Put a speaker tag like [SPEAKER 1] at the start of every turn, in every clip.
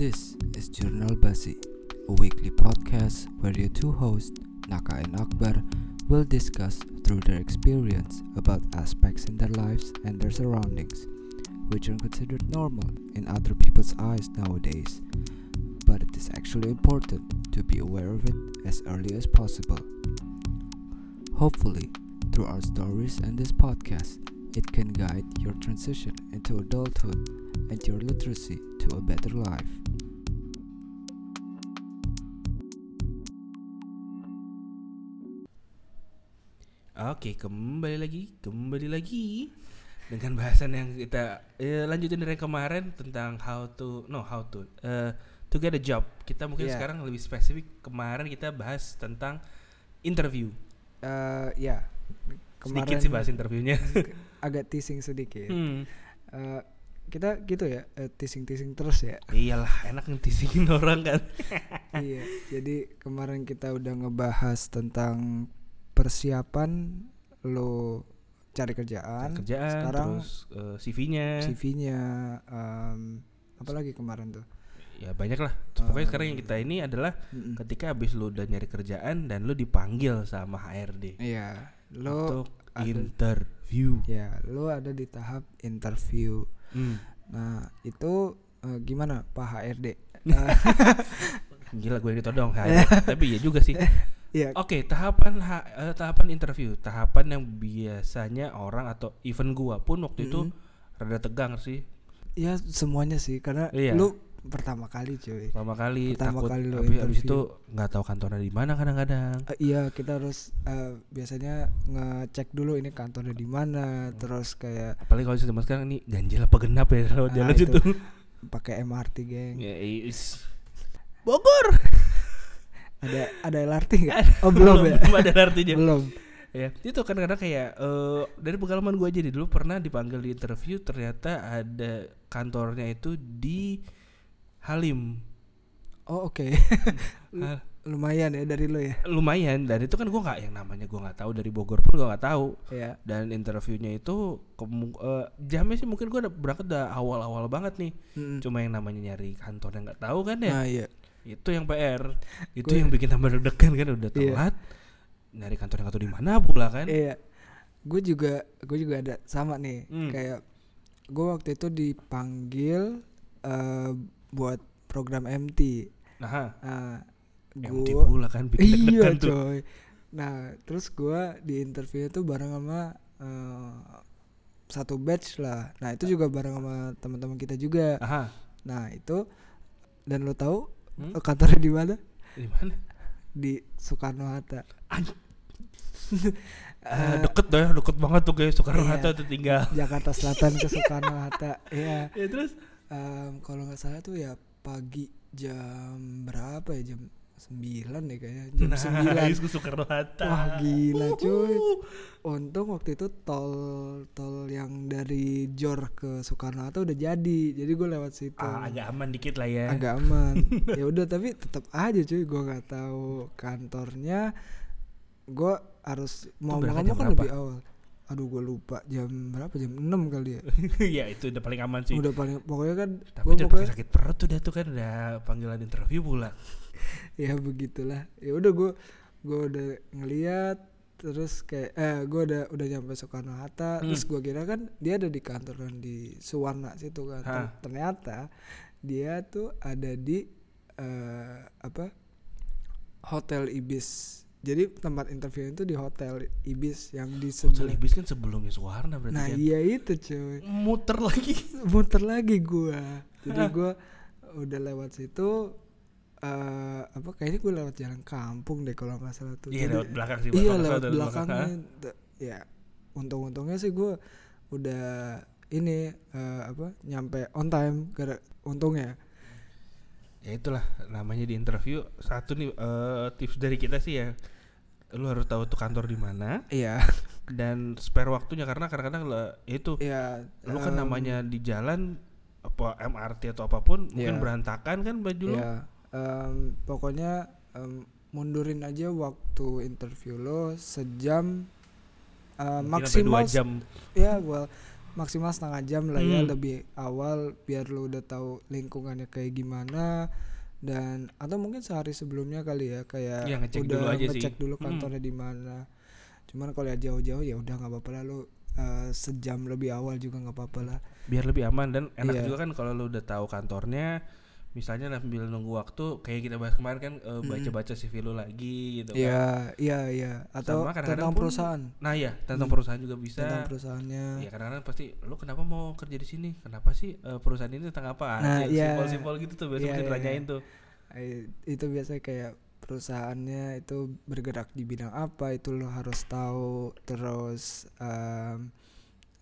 [SPEAKER 1] This is Journal Basi, a weekly podcast where your two hosts, Naka and Akbar, will discuss through their experience about aspects in their lives and their surroundings, which are considered normal in other people's eyes nowadays. But it is actually important to be aware of it as early as possible. Hopefully, through our stories and this podcast, it can guide your transition into adulthood and your literacy to a better life.
[SPEAKER 2] Oke, kembali lagi, kembali lagi dengan bahasan yang kita eh, lanjutin dari kemarin tentang how to, no how to, eh, to get a job. Kita mungkin
[SPEAKER 1] Iya.
[SPEAKER 2] sekarang lebih spesifik. Kemarin kita bahas tentang interview.
[SPEAKER 1] Eh ya,
[SPEAKER 2] Sedikit sih bahas interviewnya.
[SPEAKER 1] agak teasing sedikit.
[SPEAKER 2] Hmm.
[SPEAKER 1] Eh, kita gitu ya, eh, teasing-teasing terus ya.
[SPEAKER 2] Iyalah, enak ngetisingin orang kan.
[SPEAKER 1] iya, jadi kemarin kita udah ngebahas tentang persiapan lo cari kerjaan.
[SPEAKER 2] Kerjaan,
[SPEAKER 1] Sekarang
[SPEAKER 2] terus eh, CV-nya.
[SPEAKER 1] CV-nya em, apa lagi kemarin tuh?
[SPEAKER 2] Ya banyak lah. Pokoknya sekarang yang
[SPEAKER 1] Um,
[SPEAKER 2] kita ini adalah
[SPEAKER 1] Mm-mm.
[SPEAKER 2] ketika habis lu udah nyari kerjaan dan lu dipanggil sama HRD
[SPEAKER 1] Iya, lo
[SPEAKER 2] untuk
[SPEAKER 1] ada-
[SPEAKER 2] interview.
[SPEAKER 1] ya lo ada di tahap interview.
[SPEAKER 2] Hmm.
[SPEAKER 1] Nah, itu eh, gimana Pak HRD? Eh,
[SPEAKER 2] Gila gue ditodong HRD. Tapi ya juga sih.
[SPEAKER 1] Iya,
[SPEAKER 2] Oke, tahapan ha- eh, tahapan interview, tahapan yang biasanya orang atau even gua pun waktu itu
[SPEAKER 1] Mm-mm.
[SPEAKER 2] rada tegang sih.
[SPEAKER 1] ya semuanya sih karena
[SPEAKER 2] Iya.
[SPEAKER 1] lu pertama kali cuy.
[SPEAKER 2] Pertama kali
[SPEAKER 1] Pertama
[SPEAKER 2] takut
[SPEAKER 1] kali lu
[SPEAKER 2] habis, habis itu nggak tahu kantornya di mana kadang-kadang.
[SPEAKER 1] Eh, iya, kita harus eh, biasanya ngecek dulu ini kantornya di mana, terus kayak
[SPEAKER 2] Apalagi kalau zaman sekarang ini ganjil apa genap ya lewat
[SPEAKER 1] Ah,
[SPEAKER 2] jalan
[SPEAKER 1] itu. pakai MRT, geng.
[SPEAKER 2] Ya, is. Bogor.
[SPEAKER 1] Ada ada LRT nggak? Oh, belum ya?
[SPEAKER 2] Belum ada artinya.
[SPEAKER 1] belum.
[SPEAKER 2] ya itu kadang-kadang kayak eh, dari pengalaman gue aja dulu pernah dipanggil di interview ternyata ada kantornya itu di Halim
[SPEAKER 1] Oh, oke.
[SPEAKER 2] Hal-
[SPEAKER 1] Lumayan ya dari lo ya.
[SPEAKER 2] lumayan dan itu kan gue nggak yang namanya gue nggak tahu dari Bogor pun gue nggak tahu
[SPEAKER 1] Iya.
[SPEAKER 2] dan interviewnya itu kemu- eh, jamnya sih mungkin gue berangkat udah awal-awal banget nih
[SPEAKER 1] Mm-mm.
[SPEAKER 2] cuma yang namanya nyari kantor yang nggak tahu kan ya
[SPEAKER 1] Nah, iya.
[SPEAKER 2] Itu yang PR itu
[SPEAKER 1] Gua-
[SPEAKER 2] yang bikin tambah deg-degan kan udah
[SPEAKER 1] Iya.
[SPEAKER 2] telat nyari kantor yang tahu di mana pula kan
[SPEAKER 1] Iya. Gue juga gue juga ada sama nih.
[SPEAKER 2] Hmm.
[SPEAKER 1] Kayak gue waktu itu dipanggil eh, buat program MT.
[SPEAKER 2] nah MT
[SPEAKER 1] gua-
[SPEAKER 2] pula kan bikin
[SPEAKER 1] iya
[SPEAKER 2] deg-degan tuh
[SPEAKER 1] coy. Nah, terus gua di interview itu bareng sama eh, satu batch lah. Nah, itu juga bareng sama teman-teman kita juga.
[SPEAKER 2] aha
[SPEAKER 1] Nah, itu dan lo tahu
[SPEAKER 2] Hmm?
[SPEAKER 1] eh, kantornya di mana?
[SPEAKER 2] di mana
[SPEAKER 1] Di Soekarno Hatta.
[SPEAKER 2] Ah, deket dah deket banget tuh kayak Soekarno
[SPEAKER 1] iya.
[SPEAKER 2] Hatta tuh tinggal
[SPEAKER 1] Jakarta Selatan ke Soekarno Hatta. Iya.
[SPEAKER 2] ya terus
[SPEAKER 1] Em, kalau nggak salah tuh ya pagi jam berapa ya jam 9 deh kayaknya jam
[SPEAKER 2] nah
[SPEAKER 1] 9
[SPEAKER 2] ke Soekarno Hatta
[SPEAKER 1] Wah, gila, cuy. Untung waktu itu tol tol yang dari Jor ke Soekarno Hatta udah jadi. Jadi gue lewat situ.
[SPEAKER 2] ah, agak aman dikit lah ya
[SPEAKER 1] Agak aman. ya udah tapi tetap aja cuy gue nggak tahu kantornya. Gue harus mau ngomong kan
[SPEAKER 2] berapa?
[SPEAKER 1] lebih awal. Aduh gue lupa jam berapa jam 6 kali ya.
[SPEAKER 2] ya itu udah paling aman sih
[SPEAKER 1] Udah paling pokoknya kan
[SPEAKER 2] tapi
[SPEAKER 1] gua
[SPEAKER 2] udah
[SPEAKER 1] pokoknya
[SPEAKER 2] sakit perut tuh dia tuh kan udah panggilan interview pula
[SPEAKER 1] ya begitulah. Ya udah gue gue udah ngeliat terus kayak eh gue udah udah nyampe Soekarno Hatta
[SPEAKER 2] Hmm.
[SPEAKER 1] terus gue kira kan dia ada di kantor kan di Suwarna situ kan.
[SPEAKER 2] Hah.
[SPEAKER 1] ternyata dia tuh ada di eh apa hotel Ibis. Jadi tempat interview itu di hotel Ibis yang di
[SPEAKER 2] Hotel
[SPEAKER 1] sebelah.
[SPEAKER 2] Ibis kan sebelumnya Suwarna berarti
[SPEAKER 1] nah
[SPEAKER 2] kan?
[SPEAKER 1] iya itu cuy.
[SPEAKER 2] Muter lagi.
[SPEAKER 1] Muter lagi gua. Jadi gua udah lewat situ eh apa kayaknya gue lewat jalan kampung deh kalau nggak salah tuh.
[SPEAKER 2] Iya
[SPEAKER 1] Jadi-
[SPEAKER 2] lewat belakang sih
[SPEAKER 1] iya lewat belakangnya
[SPEAKER 2] belakang.
[SPEAKER 1] Ya untung-untungnya sih gue udah ini eh, apa nyampe on time gara untungnya.
[SPEAKER 2] Ya itulah namanya di interview satu nih eh, tips dari kita sih ya. Lu harus tahu tuh kantor di mana
[SPEAKER 1] iya.
[SPEAKER 2] dan spare waktunya karena kadang-kadang ya itu
[SPEAKER 1] iya
[SPEAKER 2] lu kan
[SPEAKER 1] em,
[SPEAKER 2] namanya di jalan apa MRT atau apa pun mungkin
[SPEAKER 1] Iya.
[SPEAKER 2] berantakan kan baju lu
[SPEAKER 1] em, pokoknya em, mundurin aja waktu interview lo sejam
[SPEAKER 2] Mungkin sampai
[SPEAKER 1] maksimal
[SPEAKER 2] jam
[SPEAKER 1] ya well maksimal setengah jam lah ya
[SPEAKER 2] Hmm.
[SPEAKER 1] lebih awal biar lu udah tahu lingkungannya kayak gimana dan atau mungkin sehari sebelumnya kali ya kayak
[SPEAKER 2] Iya, ngecek
[SPEAKER 1] udah
[SPEAKER 2] dulu aja sih.
[SPEAKER 1] ngecek dulu
[SPEAKER 2] Hmm.
[SPEAKER 1] kantornya di mana cuman kalau ya jauh-jauh ya udah nggak apa-apa lah lu eh, sejam lebih awal juga nggak apa-apa lah
[SPEAKER 2] biar lebih aman dan enak
[SPEAKER 1] Iya.
[SPEAKER 2] juga kan kalau lu udah tahu kantornya misalnya sambil nunggu waktu kayak kita bahas kemarin kan
[SPEAKER 1] Mm-mm.
[SPEAKER 2] baca-baca CV lu lagi gitu kan
[SPEAKER 1] Iya, iya, iya. Atau
[SPEAKER 2] Sama kadang-kadang
[SPEAKER 1] tentang
[SPEAKER 2] pun-
[SPEAKER 1] perusahaan,
[SPEAKER 2] nah ya tentang
[SPEAKER 1] Hmm.
[SPEAKER 2] perusahaan juga bisa
[SPEAKER 1] tentang perusahaannya.
[SPEAKER 2] ya kadang-kadang pasti lu kenapa mau kerja di sini kenapa sih eh, perusahaan ini tentang apa
[SPEAKER 1] Nah, iya.
[SPEAKER 2] simpel-simpel gitu tuh biasa
[SPEAKER 1] Iya,
[SPEAKER 2] mesti
[SPEAKER 1] iya,
[SPEAKER 2] ditanyain
[SPEAKER 1] iya.
[SPEAKER 2] tuh
[SPEAKER 1] Eh, Itu biasanya kayak perusahaannya itu bergerak di bidang apa itu lo harus tahu. Terus eh,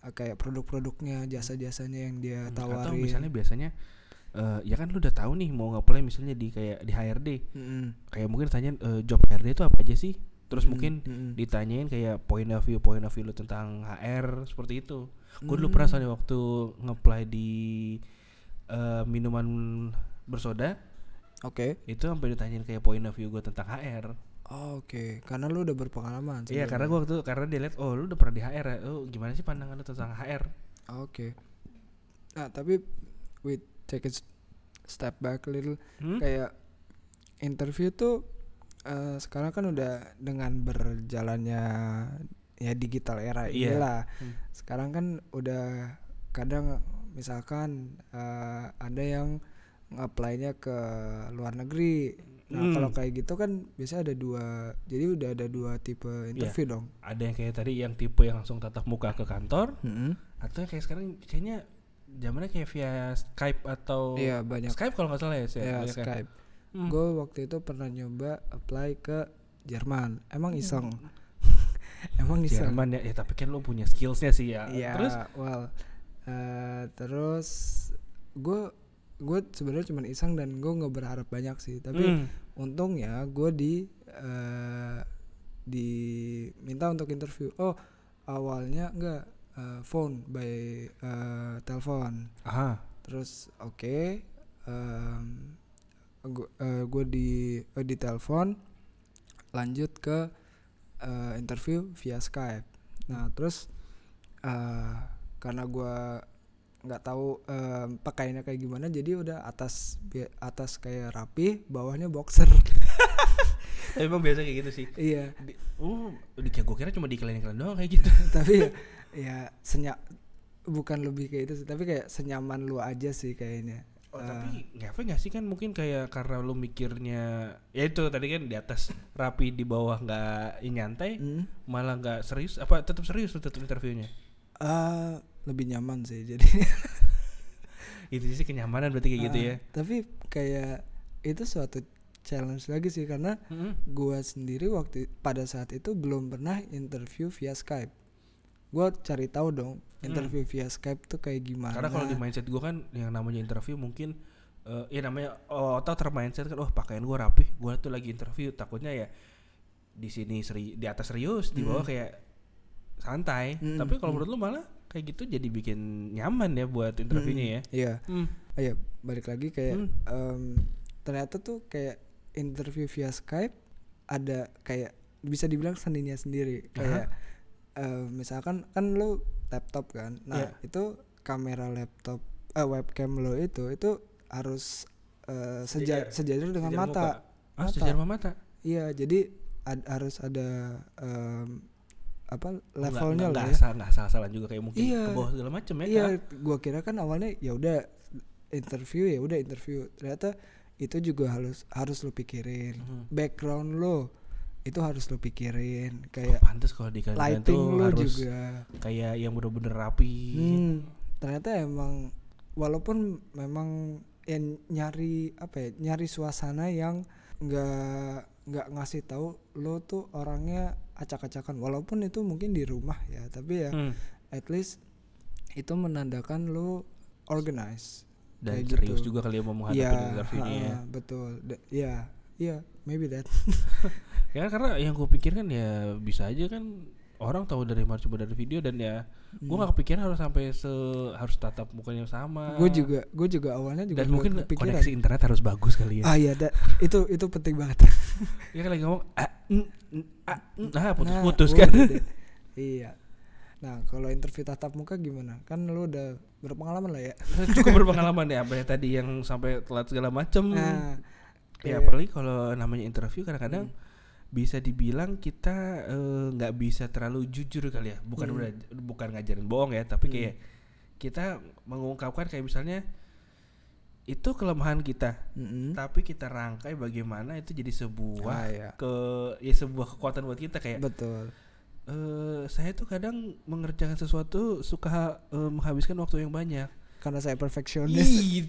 [SPEAKER 1] kayak produk-produknya, jasa-jasanya yang dia
[SPEAKER 2] Hmm,
[SPEAKER 1] tawarin.
[SPEAKER 2] atau misalnya biasanya eh, ya kan lu udah tahu nih mau nge-apply misalnya di kayak di HRD
[SPEAKER 1] Mm-mm.
[SPEAKER 2] kayak mungkin tanyain eh, job HRD itu apa aja sih terus
[SPEAKER 1] Mm-mm,
[SPEAKER 2] mungkin
[SPEAKER 1] mm-mm.
[SPEAKER 2] ditanyain kayak point of view point of view lu tentang HR seperti itu gue dulu
[SPEAKER 1] Hmm.
[SPEAKER 2] pernah soalnya waktu nge-apply di eh, minuman bersoda
[SPEAKER 1] Oke.
[SPEAKER 2] itu sampai ditanyain kayak point of view gue tentang HR
[SPEAKER 1] Oh, Oke, karena lu udah berpengalaman.
[SPEAKER 2] iya karena gue waktu karena dia lihat oh lu udah pernah di HR ya oh gimana sih pandangan lu tentang HR
[SPEAKER 1] Oke. Nah, tapi we take a step back a little.
[SPEAKER 2] Hmm?
[SPEAKER 1] kayak interview tuh eh, sekarang kan udah dengan berjalannya ya digital era
[SPEAKER 2] Iya.
[SPEAKER 1] inilah
[SPEAKER 2] Hmm.
[SPEAKER 1] sekarang kan udah kadang misalkan eh, ada yang nge-apply-nya ke luar negeri nah
[SPEAKER 2] Hmm.
[SPEAKER 1] kalau kayak gitu kan biasanya ada dua jadi udah ada dua tipe
[SPEAKER 2] Iya.
[SPEAKER 1] interview dong
[SPEAKER 2] ada yang kayak tadi yang tipe yang langsung tatap muka ke kantor atau yang kayak sekarang kayaknya zamannya kayak via Skype atau
[SPEAKER 1] iya banyak
[SPEAKER 2] Skype kalau nggak salah ya, Seth?
[SPEAKER 1] ya
[SPEAKER 2] Banyak kan?
[SPEAKER 1] Skype
[SPEAKER 2] Hmm.
[SPEAKER 1] gue waktu itu pernah nyoba apply ke Jerman emang iseng emang iseng
[SPEAKER 2] Jerman ya, ya tapi kan lu punya skillsnya sih ya.
[SPEAKER 1] Iya,
[SPEAKER 2] Terus
[SPEAKER 1] well, eh, terus gue gue sebenarnya cuma iseng dan gue nggak berharap banyak sih. Tapi
[SPEAKER 2] hmm,
[SPEAKER 1] untungnya gue di eh, diminta untuk interview. Oh awalnya enggak eh, phone by eh, telepon.
[SPEAKER 2] aha,
[SPEAKER 1] Terus oke, gue di eh, di telepon, lanjut ke eh, interview via Skype. Nah terus eh, karena gue nggak tahu eh, pakainya kayak gimana, jadi udah atas atas kayak rapi, bawahnya boxer.
[SPEAKER 2] tapi emang biasa kayak gitu sih.
[SPEAKER 1] iya,
[SPEAKER 2] Di, oh, di kayak gue kira cuma di iklan-iklan doang kayak gitu.
[SPEAKER 1] tapi ya, ya senyak bukan lebih kayak itu sih, tapi kayak senyaman lu aja sih kayaknya.
[SPEAKER 2] Oh,
[SPEAKER 1] Eh,
[SPEAKER 2] tapi ngefek gak sih kan mungkin kayak karena lu mikirnya ya itu tadi kan di atas rapi di bawah nggak nyantai
[SPEAKER 1] hmm.
[SPEAKER 2] malah nggak serius apa tetap serius tuh tetap interviewnya
[SPEAKER 1] Eh, lebih nyaman sih jadi
[SPEAKER 2] itu sih kenyamanan berarti kayak gitu
[SPEAKER 1] Ah,
[SPEAKER 2] ya
[SPEAKER 1] tapi kayak itu suatu challenge lagi sih karena
[SPEAKER 2] Mm-mm.
[SPEAKER 1] gua sendiri waktu pada saat itu belum pernah interview via Skype gua cari tahu dong interview via Skype tuh kayak gimana
[SPEAKER 2] Hmm. Karena kalau di mindset gue kan yang namanya interview mungkin eh ya namanya oh, atau termindset kan oh pakaian gue rapih, gue tuh lagi interview takutnya ya di sini seri di atas serius, di bawah
[SPEAKER 1] Mm.
[SPEAKER 2] kayak santai.
[SPEAKER 1] Mm,
[SPEAKER 2] Tapi kalau
[SPEAKER 1] mm.
[SPEAKER 2] menurut lu malah kayak gitu jadi bikin nyaman ya buat interviewnya ya.
[SPEAKER 1] iya
[SPEAKER 2] Hmm.
[SPEAKER 1] Ayo balik lagi kayak
[SPEAKER 2] Hmm.
[SPEAKER 1] em, ternyata tuh kayak interview via Skype ada kayak bisa dibilang seninya sendiri kayak eh, misalkan kan lu laptop kan nah
[SPEAKER 2] Iya.
[SPEAKER 1] itu kamera laptop eh, webcam lo itu itu harus eh, seja-
[SPEAKER 2] Sejajar-
[SPEAKER 1] sejajar dengan
[SPEAKER 2] Sejajar
[SPEAKER 1] mata
[SPEAKER 2] muka. Ah,
[SPEAKER 1] Mata.
[SPEAKER 2] sejajar sama mata.
[SPEAKER 1] iya jadi ad- harus ada em, apa
[SPEAKER 2] Nggak-
[SPEAKER 1] levelnya lah ya
[SPEAKER 2] asal nggak salah-salah juga kayak mungkin
[SPEAKER 1] Iya.
[SPEAKER 2] ke bawah segala macem ya.
[SPEAKER 1] iya
[SPEAKER 2] Kak.
[SPEAKER 1] gua kira kan awalnya ya udah interview ya udah interview ternyata itu juga harus harus lo pikirin
[SPEAKER 2] Mhm.
[SPEAKER 1] background lo itu harus lo pikirin
[SPEAKER 2] Oh,
[SPEAKER 1] kayak
[SPEAKER 2] pantes kalau di tuh harus
[SPEAKER 1] juga
[SPEAKER 2] kayak yang bener-bener rapi.
[SPEAKER 1] hmm, ternyata emang walaupun memang yang nyari apa ya nyari suasana yang nggak nggak ngasih tahu lo tuh orangnya acak-acakan walaupun itu mungkin di rumah ya tapi ya
[SPEAKER 2] Hmm.
[SPEAKER 1] at least itu menandakan lo organize
[SPEAKER 2] Dan
[SPEAKER 1] Kayak
[SPEAKER 2] serius
[SPEAKER 1] gitu.
[SPEAKER 2] juga kali ya mau menghadapi
[SPEAKER 1] Iya,
[SPEAKER 2] ya.
[SPEAKER 1] ha-ha, betul. Da- Iya, iya, maybe that.
[SPEAKER 2] Ya karena yang gue pikir kan ya bisa aja kan orang tahu dari mana coba dari video dan ya gue
[SPEAKER 1] Hmm.
[SPEAKER 2] nggak kepikiran harus sampai se harus tatap mukanya sama.
[SPEAKER 1] Gue juga, gue juga awalnya juga
[SPEAKER 2] dan mungkin
[SPEAKER 1] kepikiran.
[SPEAKER 2] koneksi internet harus bagus kali ya.
[SPEAKER 1] Ah iya, da- itu itu penting banget.
[SPEAKER 2] Ya kan lagi ngomong ah, mm, mm, ah,
[SPEAKER 1] Nah,
[SPEAKER 2] putus-putus kan.
[SPEAKER 1] iya. Nah, kalau interview tatap muka gimana? Kan lu udah berpengalaman lah ya.
[SPEAKER 2] cukup berpengalaman ya apa ya tadi yang sampai telat segala macem
[SPEAKER 1] Nah,
[SPEAKER 2] ya
[SPEAKER 1] kayak-
[SPEAKER 2] apalagi kalau namanya interview kadang-kadang
[SPEAKER 1] Hmm.
[SPEAKER 2] Bisa dibilang kita eh, nggak bisa terlalu jujur kali ya bukan
[SPEAKER 1] Hmm.
[SPEAKER 2] bukan ngajarin bohong ya tapi
[SPEAKER 1] Hmm.
[SPEAKER 2] kayak kita mengungkapkan kayak misalnya itu kelemahan kita
[SPEAKER 1] Mm-mm.
[SPEAKER 2] tapi kita rangkai bagaimana itu jadi sebuah
[SPEAKER 1] Ah, ya.
[SPEAKER 2] ke ya sebuah kekuatan buat kita kayak
[SPEAKER 1] Betul.
[SPEAKER 2] eh saya tuh kadang mengerjakan sesuatu suka eh, menghabiskan waktu yang banyak
[SPEAKER 1] Karena saya perfeksionis.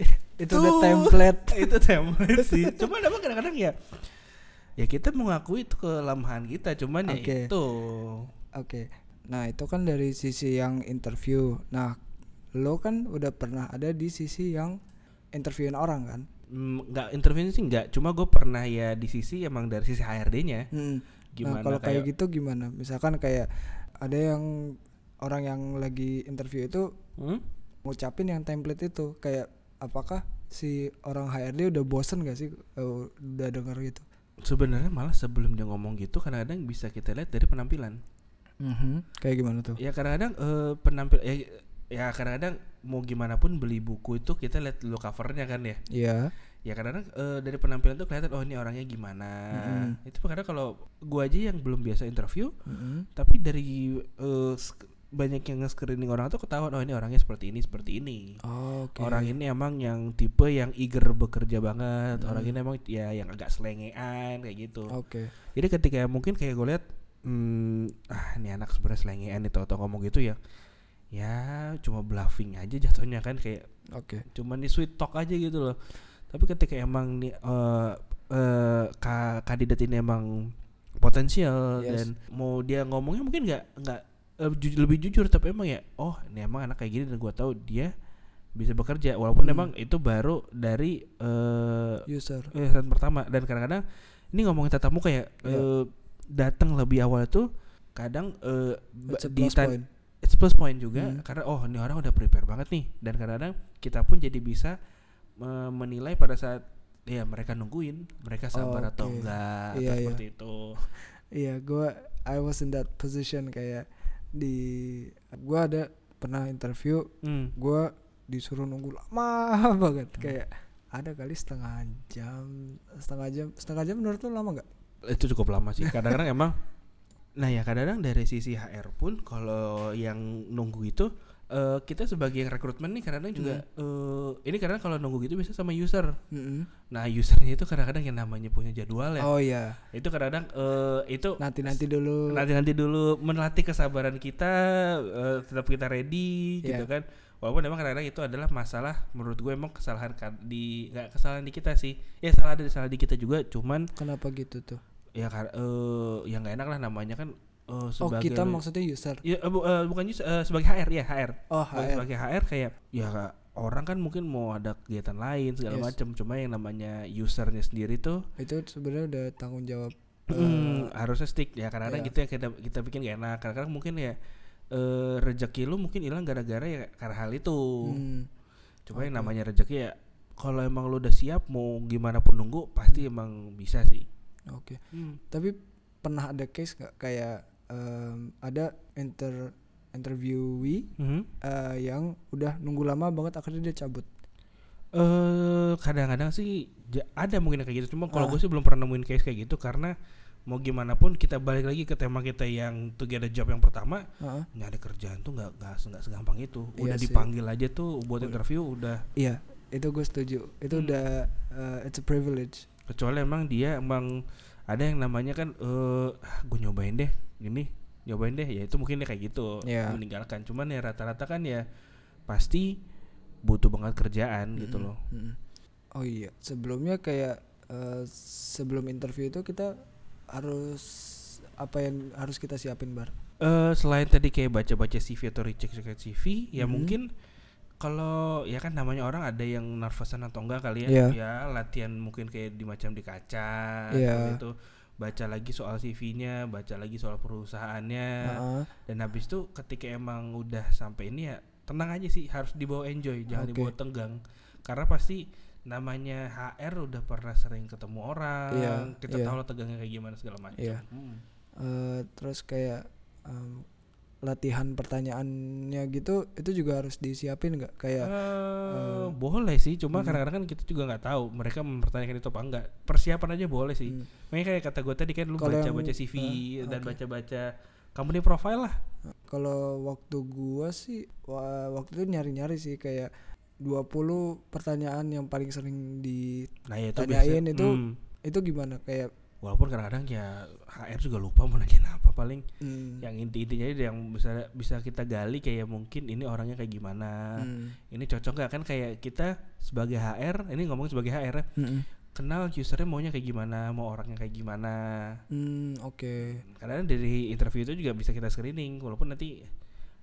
[SPEAKER 1] Itu udah template.
[SPEAKER 2] itu template sih cuma emang kadang-kadang ya ya kita mengakui itu kelemahan kita cuman ya
[SPEAKER 1] Oke.
[SPEAKER 2] itu
[SPEAKER 1] Oke. Nah, itu kan dari sisi yang interview. Nah, lo kan udah pernah ada di sisi yang interviewin orang kan?
[SPEAKER 2] mm, nggak interview sih nggak cuma gue pernah ya di sisi emang dari sisi HRD-nya
[SPEAKER 1] Mm.
[SPEAKER 2] gimana
[SPEAKER 1] nah, kalau kayak
[SPEAKER 2] kayak
[SPEAKER 1] gitu gimana? Misalkan kayak ada yang orang yang lagi interview itu
[SPEAKER 2] Hmm?
[SPEAKER 1] ngucapin yang template itu kayak apakah si orang HRD udah bosen gak sih eh, udah denger gitu?
[SPEAKER 2] Sebenarnya malah sebelum dia ngomong gitu kadang-kadang bisa kita lihat dari penampilan
[SPEAKER 1] Kayak gimana tuh?
[SPEAKER 2] ya kadang-kadang eh, penampil ya ya kadang-kadang mau gimana pun beli buku itu kita lihat dulu covernya kan ya
[SPEAKER 1] Iya.
[SPEAKER 2] ya kadang-kadang eh, dari penampilan tuh kelihatan oh ini orangnya gimana
[SPEAKER 1] Mm-mm.
[SPEAKER 2] itu kadang kalau gua aja yang belum biasa interview
[SPEAKER 1] Mm-mm.
[SPEAKER 2] tapi dari sk- banyak yang nge-screening orang tuh ketahuan oh ini orangnya seperti ini seperti ini
[SPEAKER 1] Oke.
[SPEAKER 2] orang ini emang yang tipe yang eager bekerja banget orang
[SPEAKER 1] Hmm.
[SPEAKER 2] ini emang ya yang agak selengean kayak gitu
[SPEAKER 1] Oke.
[SPEAKER 2] jadi ketika mungkin kayak gue lihat hmm, ah ini anak sebenarnya selengean nih tau ngomong gitu ya ya cuma bluffing aja jatuhnya kan kayak
[SPEAKER 1] Oke.
[SPEAKER 2] cuman di sweet talk aja gitu loh tapi ketika emang nih eh, ka- kandidat ini emang potensial
[SPEAKER 1] Yes.
[SPEAKER 2] dan mau dia ngomongnya mungkin nggak nggak lebih jujur tapi emang ya oh ini emang anak kayak gini dan gua tahu dia bisa bekerja walaupun
[SPEAKER 1] Hmm.
[SPEAKER 2] emang itu baru dari eh
[SPEAKER 1] User.
[SPEAKER 2] eh, saat pertama dan kadang-kadang ini ngomongin tatap muka ya
[SPEAKER 1] Iya.
[SPEAKER 2] eh, datang lebih awal tuh kadang
[SPEAKER 1] It's a
[SPEAKER 2] di
[SPEAKER 1] plus point.
[SPEAKER 2] it's plus point juga
[SPEAKER 1] Hmm.
[SPEAKER 2] karena oh ini orang udah prepare banget nih dan kadang-kadang kita pun jadi bisa me- menilai pada saat ya mereka nungguin mereka sabar atau
[SPEAKER 1] Oke.
[SPEAKER 2] enggak
[SPEAKER 1] Iya,
[SPEAKER 2] atau
[SPEAKER 1] iya.
[SPEAKER 2] seperti itu
[SPEAKER 1] Iya, gua I was in that position kayak di gua ada pernah interview,
[SPEAKER 2] Hmm.
[SPEAKER 1] gua disuruh nunggu lama banget kayak ada kali setengah jam, setengah jam, setengah jam menurut lu lama nggak?
[SPEAKER 2] itu cukup lama sih kadang-kadang emang nah ya kadang-kadang dari sisi HR pun kalau yang nunggu itu eh, kita sebagai rekrutmen nih kadang-kadang juga eh, ini kadang kalau nunggu gitu bisa sama user
[SPEAKER 1] Mm-mm.
[SPEAKER 2] nah usernya itu kadang-kadang yang namanya punya jadwal ya
[SPEAKER 1] Oh iya,
[SPEAKER 2] itu kadang-kadang eh, itu
[SPEAKER 1] nanti nanti dulu.
[SPEAKER 2] nanti nanti dulu melatih kesabaran kita eh, tetap kita ready gitu
[SPEAKER 1] Iya.
[SPEAKER 2] kan walaupun emang kadang-kadang itu adalah masalah menurut gue emang kesalahan di nggak kesalahan di kita sih ya salah ada salah di kita juga cuman
[SPEAKER 1] Kenapa gitu tuh?
[SPEAKER 2] ya kar- eh ya nggak enak lah namanya kan
[SPEAKER 1] Oh
[SPEAKER 2] sebagai
[SPEAKER 1] kita maksudnya user.
[SPEAKER 2] ya, eh, bu- eh, bukan just, eh, sebagai HR ya HR
[SPEAKER 1] Oh
[SPEAKER 2] Sebagai-
[SPEAKER 1] HR.
[SPEAKER 2] sebagai HR kayak ya orang kan mungkin mau ada kegiatan lain segala
[SPEAKER 1] Yes.
[SPEAKER 2] macam cuma yang namanya usernya sendiri tuh
[SPEAKER 1] Itu sebenarnya udah tanggung jawab.
[SPEAKER 2] Hmm, harusnya stick ya kadang-kadang
[SPEAKER 1] iya.
[SPEAKER 2] gitu yang kita kita bikin gak enak kadang-kadang mungkin ya eh rezeki lu mungkin hilang gara-gara ya karena hal itu
[SPEAKER 1] Hmm,
[SPEAKER 2] cuma yang
[SPEAKER 1] oke.
[SPEAKER 2] namanya rezeki ya kalau emang lu udah siap mau gimana pun nunggu pasti emang bisa sih
[SPEAKER 1] Oke.
[SPEAKER 2] Hmm.
[SPEAKER 1] Tapi pernah ada case nggak kayak em, ada inter interviewee
[SPEAKER 2] Mhm.
[SPEAKER 1] eh, yang udah nunggu lama banget akhirnya dia cabut.
[SPEAKER 2] eh kadang-kadang sih ada mungkin kayak gitu cuma kalau
[SPEAKER 1] Ah.
[SPEAKER 2] gue sih belum pernah nemuin case kayak gitu karena mau gimana pun kita balik lagi ke tema kita yang to get a job yang pertama
[SPEAKER 1] Heeh.
[SPEAKER 2] nyari kerjaan tuh nggak nggak nggak segampang itu
[SPEAKER 1] Iya
[SPEAKER 2] udah
[SPEAKER 1] sih.
[SPEAKER 2] dipanggil aja tuh buat interview udah
[SPEAKER 1] Iya, itu gue setuju. Itu
[SPEAKER 2] Hmm.
[SPEAKER 1] udah eh, it's a privilege.
[SPEAKER 2] kecuali emang dia emang ada yang namanya kan eh gue nyobain deh gini nyobain deh ya itu mungkin dia kayak gitu
[SPEAKER 1] Iya.
[SPEAKER 2] meninggalkan cuman ya rata-rata kan ya pasti butuh banget kerjaan gitu
[SPEAKER 1] Mm-mm,
[SPEAKER 2] loh
[SPEAKER 1] mm-mm. Oh iya, sebelumnya kayak eh, sebelum interview itu kita harus apa yang harus kita siapin bar?
[SPEAKER 2] eh selain tadi kayak baca-baca CV atau recheck-recheck CV ya
[SPEAKER 1] Mhm.
[SPEAKER 2] mungkin kalau ya kan namanya orang ada yang nervousan atau enggak kali ya
[SPEAKER 1] Iya.
[SPEAKER 2] ya latihan mungkin kayak di macam di kaca
[SPEAKER 1] Iya.
[SPEAKER 2] seperti itu baca lagi soal CV-nya baca lagi soal perusahaannya
[SPEAKER 1] Heeh.
[SPEAKER 2] dan habis itu ketika emang udah sampai ini ya tenang aja sih harus dibawa enjoy jangan
[SPEAKER 1] Oke.
[SPEAKER 2] dibawa tegang karena pasti namanya HR udah pernah sering ketemu orang
[SPEAKER 1] Iya,
[SPEAKER 2] kita
[SPEAKER 1] iya.
[SPEAKER 2] tahu lah tegangnya kayak gimana segala macam
[SPEAKER 1] Iya.
[SPEAKER 2] Hmm.
[SPEAKER 1] Eh, terus kayak em, latihan pertanyaannya gitu itu juga harus disiapin nggak kayak
[SPEAKER 2] Eh, boleh sih, cuma
[SPEAKER 1] hmm.
[SPEAKER 2] kadang-kadang kan kita juga nggak tahu mereka mempertanyakan itu apa enggak. Persiapan aja boleh sih.
[SPEAKER 1] hmm,
[SPEAKER 2] Makanya kayak kata gue tadi kan lu baca-baca CV
[SPEAKER 1] eh,
[SPEAKER 2] dan
[SPEAKER 1] oke.
[SPEAKER 2] baca-baca company profile lah.
[SPEAKER 1] kalau waktu gua sih wa- waktu itu nyari-nyari sih kayak 20 pertanyaan yang paling sering di
[SPEAKER 2] Nah ya itu biasa.
[SPEAKER 1] itu
[SPEAKER 2] Hmm.
[SPEAKER 1] itu gimana kayak
[SPEAKER 2] walaupun kadang-kadang ya HR juga lupa mau nanyain apa paling
[SPEAKER 1] hmm,
[SPEAKER 2] yang inti-intinya yang bisa bisa kita gali kayak mungkin ini orangnya kayak gimana.
[SPEAKER 1] hmm,
[SPEAKER 2] Ini cocok nggak kan kayak kita sebagai HR, ini ngomong sebagai HR ya,
[SPEAKER 1] hmm,
[SPEAKER 2] kenal usernya maunya kayak gimana, mau orangnya kayak gimana.
[SPEAKER 1] hmm, oke
[SPEAKER 2] Karena dari interview itu juga bisa kita screening walaupun nanti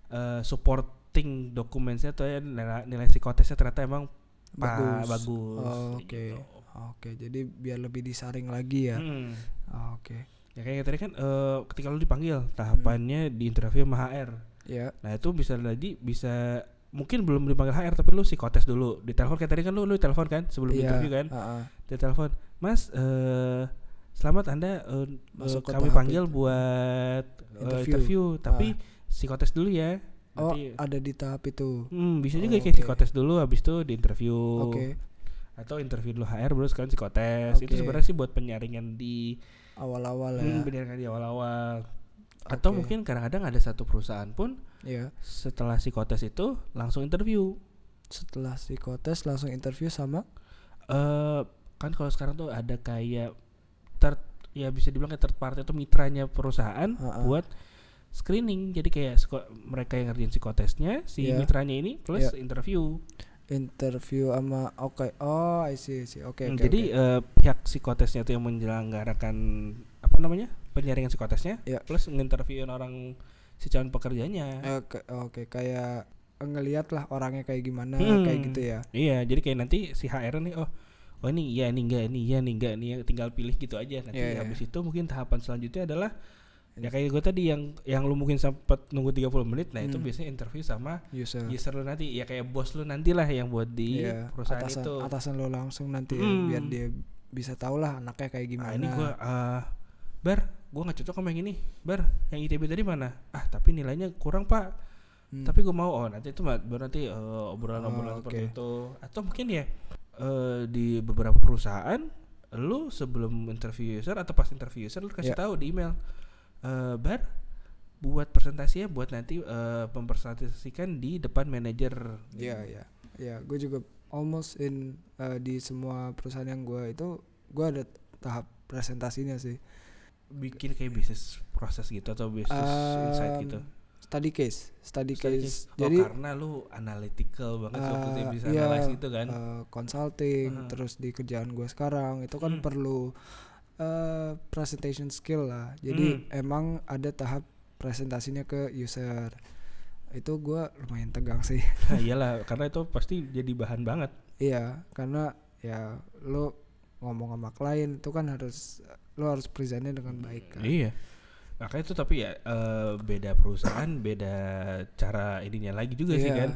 [SPEAKER 2] eh, supporting dokumennya atau ya nilai, nilai psikotesnya ternyata emang
[SPEAKER 1] bagus,
[SPEAKER 2] bagus.
[SPEAKER 1] Oh, oke
[SPEAKER 2] gitu.
[SPEAKER 1] Oke jadi biar lebih disaring lagi ya.
[SPEAKER 2] Hmm.
[SPEAKER 1] Oh, oke.
[SPEAKER 2] Ya kayak tadi kan eh, ketika lu dipanggil tahapannya di interview sama HR.
[SPEAKER 1] ya.
[SPEAKER 2] Nah itu bisa jadi bisa mungkin belum dipanggil HR tapi lu psikotes dulu. Di telepon kayak tadi kan lu lu telepon kan sebelum
[SPEAKER 1] Iya,
[SPEAKER 2] interview kan?
[SPEAKER 1] ah, ah.
[SPEAKER 2] di telepon Mas eh selamat anda eh,
[SPEAKER 1] Masuk
[SPEAKER 2] kami panggil
[SPEAKER 1] itu.
[SPEAKER 2] buat
[SPEAKER 1] Interview.
[SPEAKER 2] interview, tapi psikotes dulu ya.
[SPEAKER 1] Oh
[SPEAKER 2] nanti
[SPEAKER 1] ada di tahap itu.
[SPEAKER 2] Hmm, bisa juga
[SPEAKER 1] Oh,
[SPEAKER 2] kayak psikotes dulu habis itu di interview.
[SPEAKER 1] Oke
[SPEAKER 2] atau interview dulu HR baru sekarang psikotes itu
[SPEAKER 1] Oke.
[SPEAKER 2] sebenarnya sih buat penyaringan di
[SPEAKER 1] awal-awal ya
[SPEAKER 2] hmm, penyaringan di awal-awal atau
[SPEAKER 1] Oke.
[SPEAKER 2] mungkin kadang-kadang ada satu perusahaan pun
[SPEAKER 1] ya
[SPEAKER 2] setelah psikotes itu langsung interview
[SPEAKER 1] setelah psikotes langsung interview sama
[SPEAKER 2] eh kan kalau sekarang tuh ada kayak third ya bisa dibilang kayak third party atau mitranya perusahaan
[SPEAKER 1] Ha-ha.
[SPEAKER 2] buat screening jadi kayak mereka yang ngerjain psikotesnya si
[SPEAKER 1] Iya.
[SPEAKER 2] mitranya ini plus
[SPEAKER 1] Iya.
[SPEAKER 2] interview
[SPEAKER 1] interview sama oke oh I see, I see. oke
[SPEAKER 2] Hmm,
[SPEAKER 1] oke,
[SPEAKER 2] jadi
[SPEAKER 1] oke.
[SPEAKER 2] eh, pihak psikotesnya itu yang menyelenggarakan apa namanya penyaringan psikotesnya
[SPEAKER 1] Iya.
[SPEAKER 2] plus nginterviewin orang si calon pekerjanya
[SPEAKER 1] Eh, ke- oke kayak ngelihat lah orangnya kayak gimana
[SPEAKER 2] Hmm.
[SPEAKER 1] kayak gitu ya
[SPEAKER 2] iya jadi kayak nanti si HR nih oh oh ini iya ini enggak ini iya ini enggak ini ya, tinggal pilih gitu aja nanti
[SPEAKER 1] Iya, iya.
[SPEAKER 2] habis itu mungkin tahapan selanjutnya adalah ya kayak gue tadi yang yang lu mungkin sempat nunggu 30 menit nah itu
[SPEAKER 1] Hmm.
[SPEAKER 2] biasanya interview sama
[SPEAKER 1] user
[SPEAKER 2] user lu nanti ya kayak bos lu nanti lah yang buat di
[SPEAKER 1] Iya,
[SPEAKER 2] perusahaan
[SPEAKER 1] atasan,
[SPEAKER 2] itu
[SPEAKER 1] atasan lo langsung nanti ya,
[SPEAKER 2] Hmm.
[SPEAKER 1] biar dia bisa tahu lah anaknya kayak
[SPEAKER 2] ah
[SPEAKER 1] gimana
[SPEAKER 2] ini gue ah bar gue nggak cocok sama yang ini bar yang ITB tadi mana ah tapi nilainya kurang pak
[SPEAKER 1] Hmm.
[SPEAKER 2] tapi gue mau oh nanti itu baru nanti
[SPEAKER 1] Oh,
[SPEAKER 2] obrolan-obrolan seperti
[SPEAKER 1] oke.
[SPEAKER 2] itu atau mungkin ya eh, di beberapa perusahaan lu sebelum interview user atau pas interview user lu kasih
[SPEAKER 1] Ya.
[SPEAKER 2] tahu di email eh bar buat presentasi ya buat nanti eh, mempresentasikan di depan manajer
[SPEAKER 1] Iya iya ya gue juga almost in uh, di semua perusahaan yang gue itu gue ada tahap presentasinya sih
[SPEAKER 2] bikin kayak bisnis proses gitu atau bisnis insight
[SPEAKER 1] Um,
[SPEAKER 2] gitu
[SPEAKER 1] study case study,
[SPEAKER 2] Study
[SPEAKER 1] case,
[SPEAKER 2] case. Oh,
[SPEAKER 1] jadi
[SPEAKER 2] karena lu analytical banget waktu itu
[SPEAKER 1] uh,
[SPEAKER 2] bisa
[SPEAKER 1] iya,
[SPEAKER 2] analyze gitu kan
[SPEAKER 1] uh, consulting
[SPEAKER 2] Uh-huh.
[SPEAKER 1] terus di kerjaan gue sekarang itu kan
[SPEAKER 2] Hmm.
[SPEAKER 1] perlu uh, presentation skill lah jadi
[SPEAKER 2] Hmm.
[SPEAKER 1] emang ada tahap presentasinya ke user itu gue lumayan tegang sih
[SPEAKER 2] Nah, iyalah karena itu pasti jadi bahan banget
[SPEAKER 1] Iya, karena ya lo ngomong sama klien itu kan harus lo harus presentnya dengan baik kan.
[SPEAKER 2] Iya. Makanya itu tapi ya eh, beda perusahaan, beda cara ininya lagi juga sih
[SPEAKER 1] Iya,
[SPEAKER 2] kan.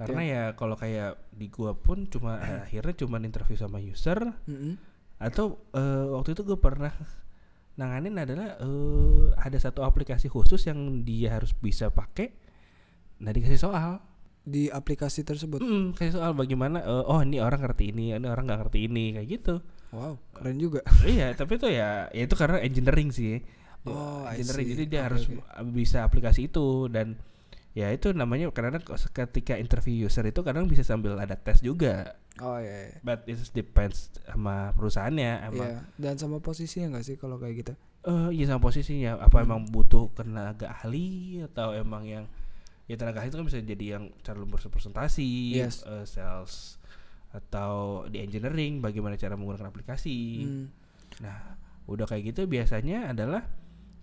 [SPEAKER 2] Karena ya kalau kayak di gua pun cuma eh, akhirnya cuma interview sama user
[SPEAKER 1] Mm-mm.
[SPEAKER 2] Atau eh, waktu itu gue pernah nanganin adalah eh, ada satu aplikasi khusus yang dia harus bisa pakai. Nah dikasih soal,
[SPEAKER 1] di aplikasi tersebut.
[SPEAKER 2] Mm, kasih soal bagaimana. eh, oh ini orang ngerti ini, ini orang nggak ngerti ini kayak gitu.
[SPEAKER 1] Wow, keren juga.
[SPEAKER 2] iya, tapi itu ya, ya itu karena engineering sih.
[SPEAKER 1] Oh,
[SPEAKER 2] engineering. Jadi dia
[SPEAKER 1] Oke,
[SPEAKER 2] harus
[SPEAKER 1] oke.
[SPEAKER 2] m- bisa aplikasi itu dan ya itu namanya karena ketika interview user itu kadang bisa sambil ada tes juga.
[SPEAKER 1] Oh iya. iya.
[SPEAKER 2] But it depends sama perusahaannya emang.
[SPEAKER 1] Iya, dan sama posisinya nggak sih kalau kayak gitu?
[SPEAKER 2] Eh iya sama posisinya. Apa
[SPEAKER 1] Hmm.
[SPEAKER 2] emang butuh tenaga ahli atau emang yang ya tenaga ahli itu kan bisa jadi yang cara berpresentasi,
[SPEAKER 1] Yes.
[SPEAKER 2] eh, sales atau di engineering bagaimana cara menggunakan aplikasi.
[SPEAKER 1] Hmm.
[SPEAKER 2] Nah, udah kayak gitu biasanya adalah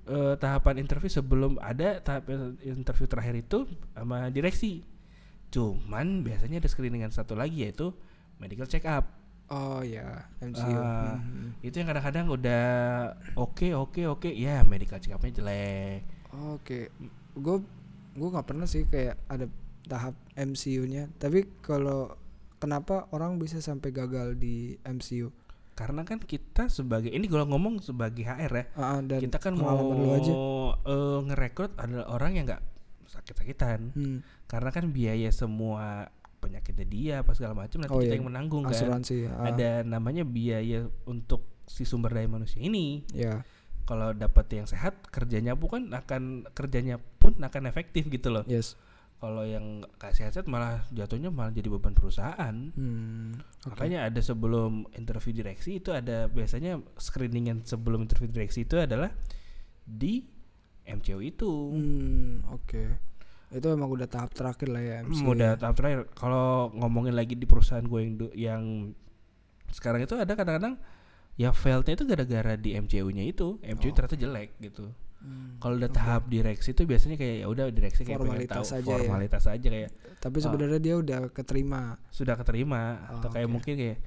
[SPEAKER 2] eh, tahapan interview sebelum ada tahap interview terakhir itu sama direksi. Cuman biasanya ada screeningan satu lagi yaitu medical check up.
[SPEAKER 1] Oh ya, MCU.
[SPEAKER 2] Ah,
[SPEAKER 1] Mhm.
[SPEAKER 2] Itu yang kadang-kadang udah oke oke oke ya medical check upnya jelek.
[SPEAKER 1] Oke, gue gue nggak pernah sih kayak ada tahap MCU-nya. Tapi kalau kenapa orang bisa sampai gagal di MCU?
[SPEAKER 2] Karena kan kita sebagai ini kalau ngomong sebagai HR ya,
[SPEAKER 1] Ah, dan
[SPEAKER 2] kita kan mau
[SPEAKER 1] lu aja.
[SPEAKER 2] eh, ngerekrut adalah orang yang nggak sakit-sakitan
[SPEAKER 1] Hmm.
[SPEAKER 2] karena kan biaya semua penyakitnya dia apa segala macam nanti
[SPEAKER 1] Oh,
[SPEAKER 2] kita
[SPEAKER 1] iya.
[SPEAKER 2] yang menanggung kan
[SPEAKER 1] Asuransi. ah,
[SPEAKER 2] ada namanya biaya untuk si sumber daya manusia ini
[SPEAKER 1] Ya.
[SPEAKER 2] kalau dapat yang sehat kerjanya pun akan kerjanya pun akan efektif gitu loh
[SPEAKER 1] Yes.
[SPEAKER 2] Kalau yang gak sehat-sehat malah jatuhnya malah jadi beban perusahaan
[SPEAKER 1] Hmm. oke.
[SPEAKER 2] makanya ada sebelum interview direksi itu ada biasanya screeningan sebelum interview direksi itu adalah di MCO itu
[SPEAKER 1] Hmm, oke. Itu emang udah tahap terakhir lah ya.
[SPEAKER 2] Hmm, udah tahap terakhir kalau ngomongin lagi di perusahaan gue yang yang sekarang itu ada kadang-kadang ya failednya itu gara-gara di MCU-nya itu MCU
[SPEAKER 1] Oh.
[SPEAKER 2] ternyata jelek gitu
[SPEAKER 1] Hmm,
[SPEAKER 2] kalau udah
[SPEAKER 1] oke.
[SPEAKER 2] tahap direksi itu biasanya kayak ya udah direksi kayak
[SPEAKER 1] Formalitas
[SPEAKER 2] tahu
[SPEAKER 1] aja ya.
[SPEAKER 2] formalitas aja kayak
[SPEAKER 1] Tapi
[SPEAKER 2] Oh.
[SPEAKER 1] sebenarnya dia udah keterima.
[SPEAKER 2] sudah keterima
[SPEAKER 1] Oh,
[SPEAKER 2] atau kayak
[SPEAKER 1] oke.
[SPEAKER 2] mungkin kayak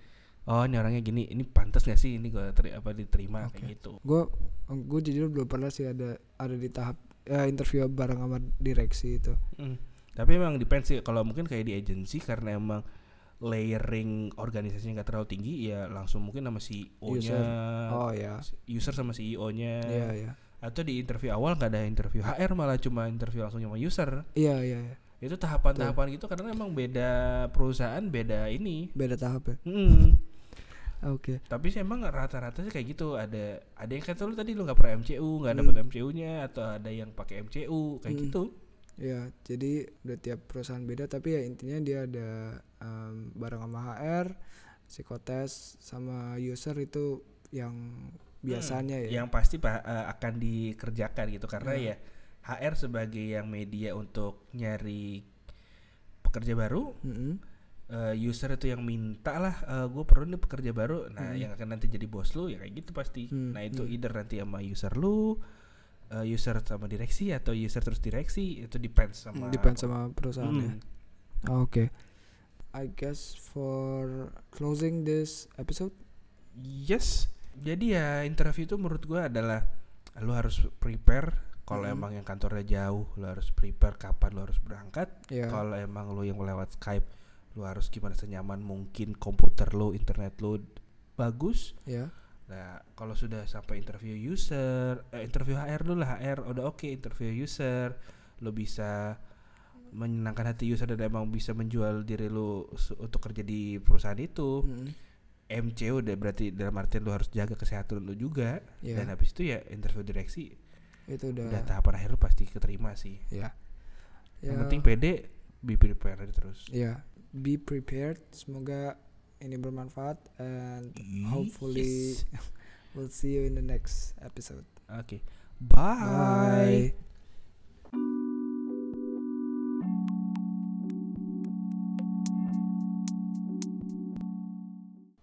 [SPEAKER 2] oh ini orangnya gini ini pantas gak sih ini gue teri- apa diterima
[SPEAKER 1] Oke.
[SPEAKER 2] kayak gitu
[SPEAKER 1] Gue gue jujur belum pernah sih ada ada di tahap ya, interview bareng sama direksi itu.
[SPEAKER 2] Mm. tapi emang depends sih kalau mungkin kayak di agency karena emang layering organisasinya nggak terlalu tinggi ya langsung mungkin sama CEO-nya
[SPEAKER 1] Oh ya.
[SPEAKER 2] user sama CEO-nya
[SPEAKER 1] Iya iya.
[SPEAKER 2] Atau di interview awal nggak ada interview HR malah cuma interview langsung sama user
[SPEAKER 1] Iya iya. iya.
[SPEAKER 2] itu tahapan-tahapan gitu karena emang beda perusahaan beda ini
[SPEAKER 1] Beda tahap ya.
[SPEAKER 2] Hmm.
[SPEAKER 1] Oke.
[SPEAKER 2] tapi sih emang rata-rata sih kayak gitu ada ada yang kata lu tadi lu nggak pernah MCU nggak
[SPEAKER 1] Hmm.
[SPEAKER 2] dapet MCU-nya atau ada yang pakai MCU kayak
[SPEAKER 1] Hmm.
[SPEAKER 2] gitu
[SPEAKER 1] Ya, jadi udah tiap perusahaan beda tapi ya intinya dia ada em, bareng sama HR, psikotes sama user itu yang biasanya ya.
[SPEAKER 2] yang pasti pak eh, akan dikerjakan gitu karena
[SPEAKER 1] Ya.
[SPEAKER 2] ya HR sebagai yang media untuk nyari pekerja baru
[SPEAKER 1] Mm-mm.
[SPEAKER 2] eh, user itu yang minta lah gue perlu nih pekerja baru nah
[SPEAKER 1] Hmm.
[SPEAKER 2] yang akan nanti jadi bos lu ya kayak gitu pasti
[SPEAKER 1] Hmm,
[SPEAKER 2] nah itu
[SPEAKER 1] hmm.
[SPEAKER 2] either nanti sama user lu eh, user sama direksi atau user terus direksi itu depends sama
[SPEAKER 1] Depends sama perusahaannya.
[SPEAKER 2] Hmm.
[SPEAKER 1] Oke. I guess for closing this episode,
[SPEAKER 2] yes jadi ya interview itu menurut gue adalah lu harus prepare kalau
[SPEAKER 1] Hmm.
[SPEAKER 2] emang yang kantornya jauh lu harus prepare kapan lu harus berangkat
[SPEAKER 1] ya.
[SPEAKER 2] kalau emang lu yang lewat Skype lu harus gimana senyaman mungkin komputer lu internet lu bagus
[SPEAKER 1] Ya.
[SPEAKER 2] Nah, kalau sudah sampai interview user, eh, interview HR dulu lah HR udah oke interview user, lo bisa menyenangkan hati user dan emang bisa menjual diri lu su- untuk kerja di perusahaan itu.
[SPEAKER 1] Mm-mm.
[SPEAKER 2] MCO udah berarti dalam artian lu harus jaga kesehatan lu juga.
[SPEAKER 1] Ya.
[SPEAKER 2] Dan habis itu ya interview direksi.
[SPEAKER 1] Itu udah.
[SPEAKER 2] Udah tahapan akhir lu pasti keterima sih.
[SPEAKER 1] Ya.
[SPEAKER 2] Yang
[SPEAKER 1] Ya.
[SPEAKER 2] penting pede, be prepared terus.
[SPEAKER 1] Ya, be prepared. Semoga ini bermanfaat and hopefully
[SPEAKER 2] Yes.
[SPEAKER 1] we'll see you in the next episode.
[SPEAKER 2] Oke. Bye.
[SPEAKER 1] Bye.